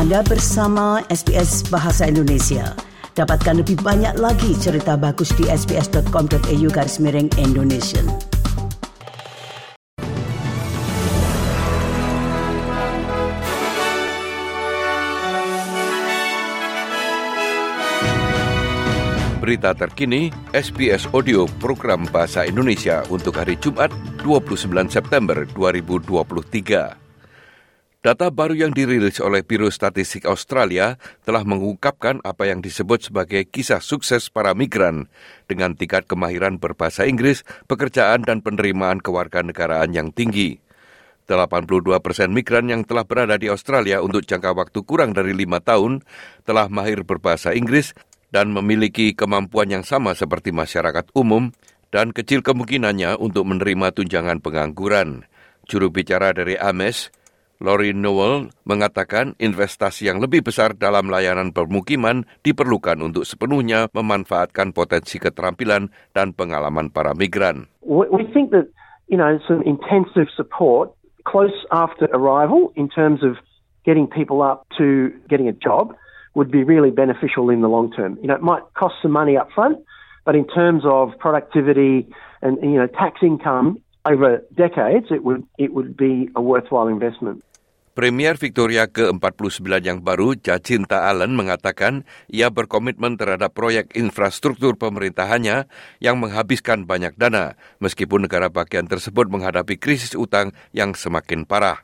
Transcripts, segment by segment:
Anda bersama SBS Bahasa Indonesia. Dapatkan lebih banyak lagi cerita bagus di sbs.com.au garis miring Indonesia. Berita terkini, SBS Audio Program Bahasa Indonesia untuk hari Jumat 29 September 2023. Data baru yang dirilis oleh Biro Statistik Australia telah mengungkapkan apa yang disebut sebagai kisah sukses para migran dengan tingkat kemahiran berbahasa Inggris, pekerjaan dan penerimaan kewarganegaraan yang tinggi. 82 persen migran yang telah berada di Australia untuk jangka waktu kurang dari lima tahun telah mahir berbahasa Inggris dan memiliki kemampuan yang sama seperti masyarakat umum dan kecil kemungkinannya untuk menerima tunjangan pengangguran. Juru bicara dari AMES, Lori Nowell mengatakan investasi yang lebih besar dalam layanan permukiman diperlukan untuk sepenuhnya memanfaatkan potensi keterampilan dan pengalaman para migran. We think that, you know, some intensive support close after arrival in terms of getting people up to getting a job would be really beneficial in the long term. You know, it might cost some money up front, but in terms of productivity and, you know, tax income over decades, it would, it would be a worthwhile investment. Premier Victoria ke-49 yang baru, Jacinta Allen, mengatakan ia berkomitmen terhadap proyek infrastruktur pemerintahannya yang menghabiskan banyak dana, meskipun negara bagian tersebut menghadapi krisis utang yang semakin parah.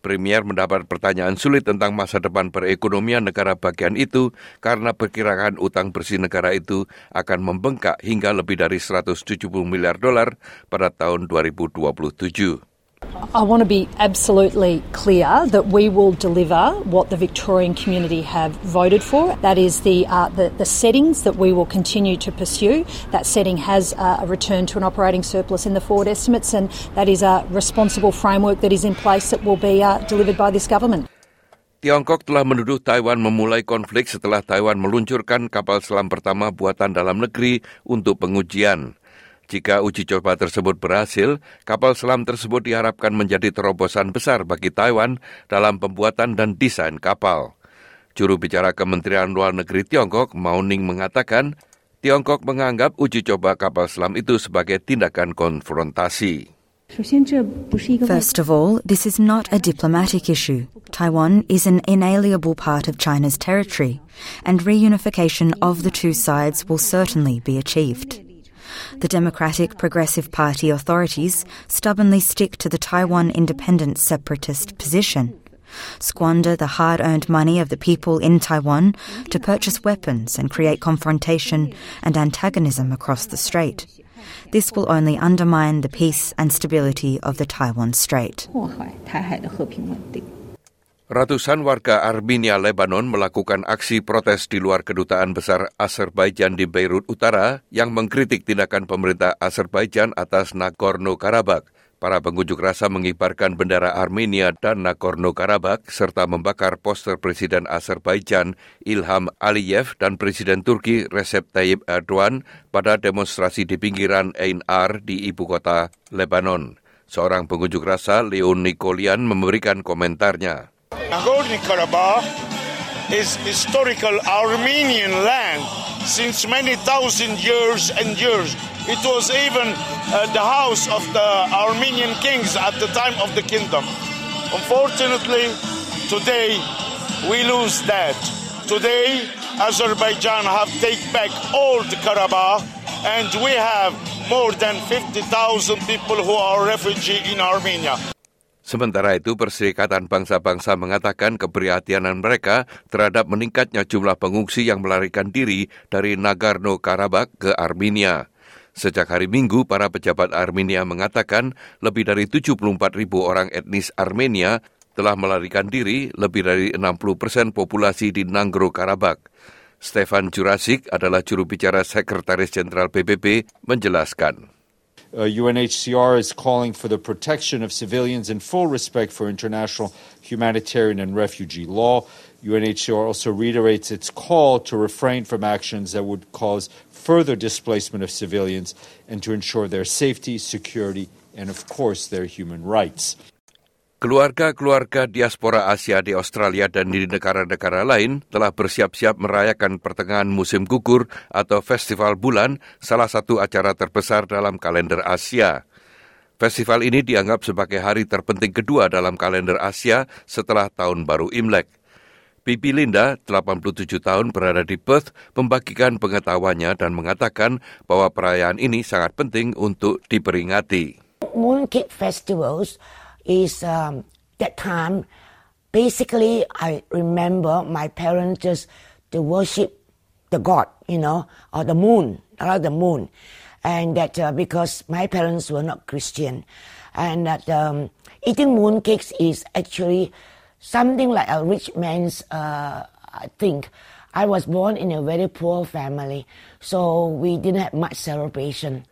Premier mendapat pertanyaan sulit tentang masa depan perekonomian negara bagian itu karena perkiraan utang bersih negara itu akan membengkak hingga lebih dari 170 miliar dolar pada tahun 2027. I want to be absolutely clear that we will deliver what the Victorian community have voted for. That is the, uh, the, the, settings that we will continue to pursue. That setting has uh, a return to an operating surplus in the forward estimates, and that is a responsible framework that is in place that will be uh, delivered by this government. Tiongkok telah menuduh Taiwan memulai konflik setelah Taiwan meluncurkan kapal selam pertama buatan dalam negeri untuk pengujian. Jika uji coba tersebut berhasil, kapal selam tersebut diharapkan menjadi terobosan besar bagi Taiwan dalam pembuatan dan desain kapal. Juru bicara Kementerian Luar Negeri Tiongkok, Mao Ning mengatakan, Tiongkok menganggap uji coba kapal selam itu sebagai tindakan konfrontasi. First of all, this is not a diplomatic issue. Taiwan is an inalienable part of China's territory, and reunification of the two sides will certainly be achieved. The Democratic Progressive Party authorities stubbornly stick to the Taiwan independent separatist position, squander the hard earned money of the people in Taiwan to purchase weapons and create confrontation and antagonism across the strait. This will only undermine the peace and stability of the Taiwan Strait. Ratusan warga Armenia Lebanon melakukan aksi protes di luar kedutaan besar Azerbaijan di Beirut Utara yang mengkritik tindakan pemerintah Azerbaijan atas Nagorno-Karabakh. Para pengunjuk rasa mengibarkan bendera Armenia dan Nagorno-Karabakh serta membakar poster Presiden Azerbaijan Ilham Aliyev dan Presiden Turki Recep Tayyip Erdogan pada demonstrasi di pinggiran Ain Ar di ibu kota Lebanon. Seorang pengunjuk rasa, Leon Nikolian, memberikan komentarnya. Nagorno-Karabakh is historical Armenian land since many thousand years and years. It was even uh, the house of the Armenian kings at the time of the kingdom. Unfortunately, today we lose that. Today, Azerbaijan have take back all the Karabakh, and we have more than 50,000 people who are refugee in Armenia. Sementara itu, Perserikatan Bangsa-Bangsa mengatakan keprihatinan mereka terhadap meningkatnya jumlah pengungsi yang melarikan diri dari Nagorno-Karabakh ke Armenia. Sejak hari Minggu, para pejabat Armenia mengatakan lebih dari 74 ribu orang etnis Armenia telah melarikan diri lebih dari 60 persen populasi di Nagorno-Karabakh. Stefan Jurasik adalah juru bicara Sekretaris Jenderal PBB menjelaskan. Uh, UNHCR is calling for the protection of civilians in full respect for international humanitarian and refugee law. UNHCR also reiterates its call to refrain from actions that would cause further displacement of civilians and to ensure their safety, security, and of course their human rights. Keluarga-keluarga diaspora Asia di Australia dan di negara-negara lain telah bersiap-siap merayakan pertengahan musim gugur atau Festival Bulan, salah satu acara terbesar dalam kalender Asia. Festival ini dianggap sebagai hari terpenting kedua dalam kalender Asia setelah Tahun Baru Imlek. Pipi Linda, 87 tahun berada di Perth, membagikan pengetahuannya dan mengatakan bahwa perayaan ini sangat penting untuk diperingati. Mooncake festivals is um, that time. Basically, I remember my parents just to worship the god, you know, or the moon, or the moon, and that uh, because my parents were not Christian, and that um, eating mooncakes is actually something like a rich man's uh, thing. I was born in a very poor family, so we didn't have much celebration.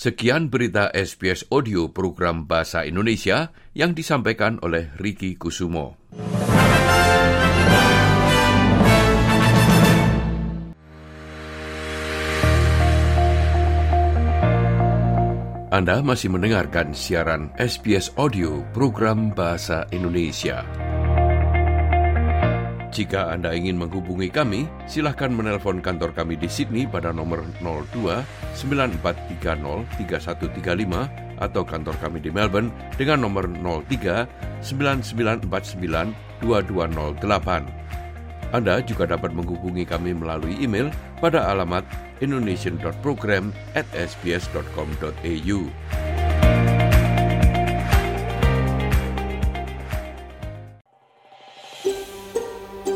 Sekian berita SBS Audio program Bahasa Indonesia yang disampaikan oleh Riki Kusumo. Anda masih mendengarkan siaran SBS Audio program Bahasa Indonesia. Jika Anda ingin menghubungi kami, silahkan menelpon kantor kami di Sydney pada nomor 02 9430 3135 atau kantor kami di Melbourne dengan nomor 03 9949 2208. Anda juga dapat menghubungi kami melalui email pada alamat indonesian.program at sbs.com.au.